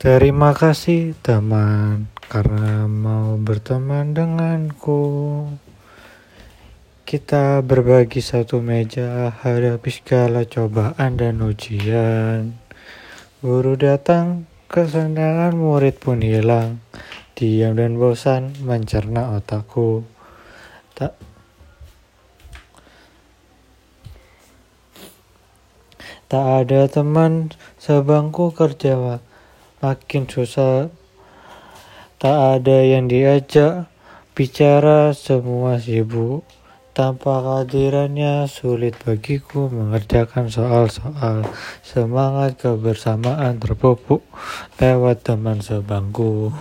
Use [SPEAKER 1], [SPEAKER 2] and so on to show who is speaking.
[SPEAKER 1] Terima kasih teman karena mau berteman denganku. Kita berbagi satu meja hadapi segala cobaan dan ujian. Guru datang, kesenangan murid pun hilang. Diam dan bosan mencerna otakku. Tak Tak ada teman sebangku kerja makin susah. Tak ada yang diajak bicara semua sibuk. Tanpa kehadirannya sulit bagiku mengerjakan soal-soal. Semangat kebersamaan terpupuk lewat teman sebangku.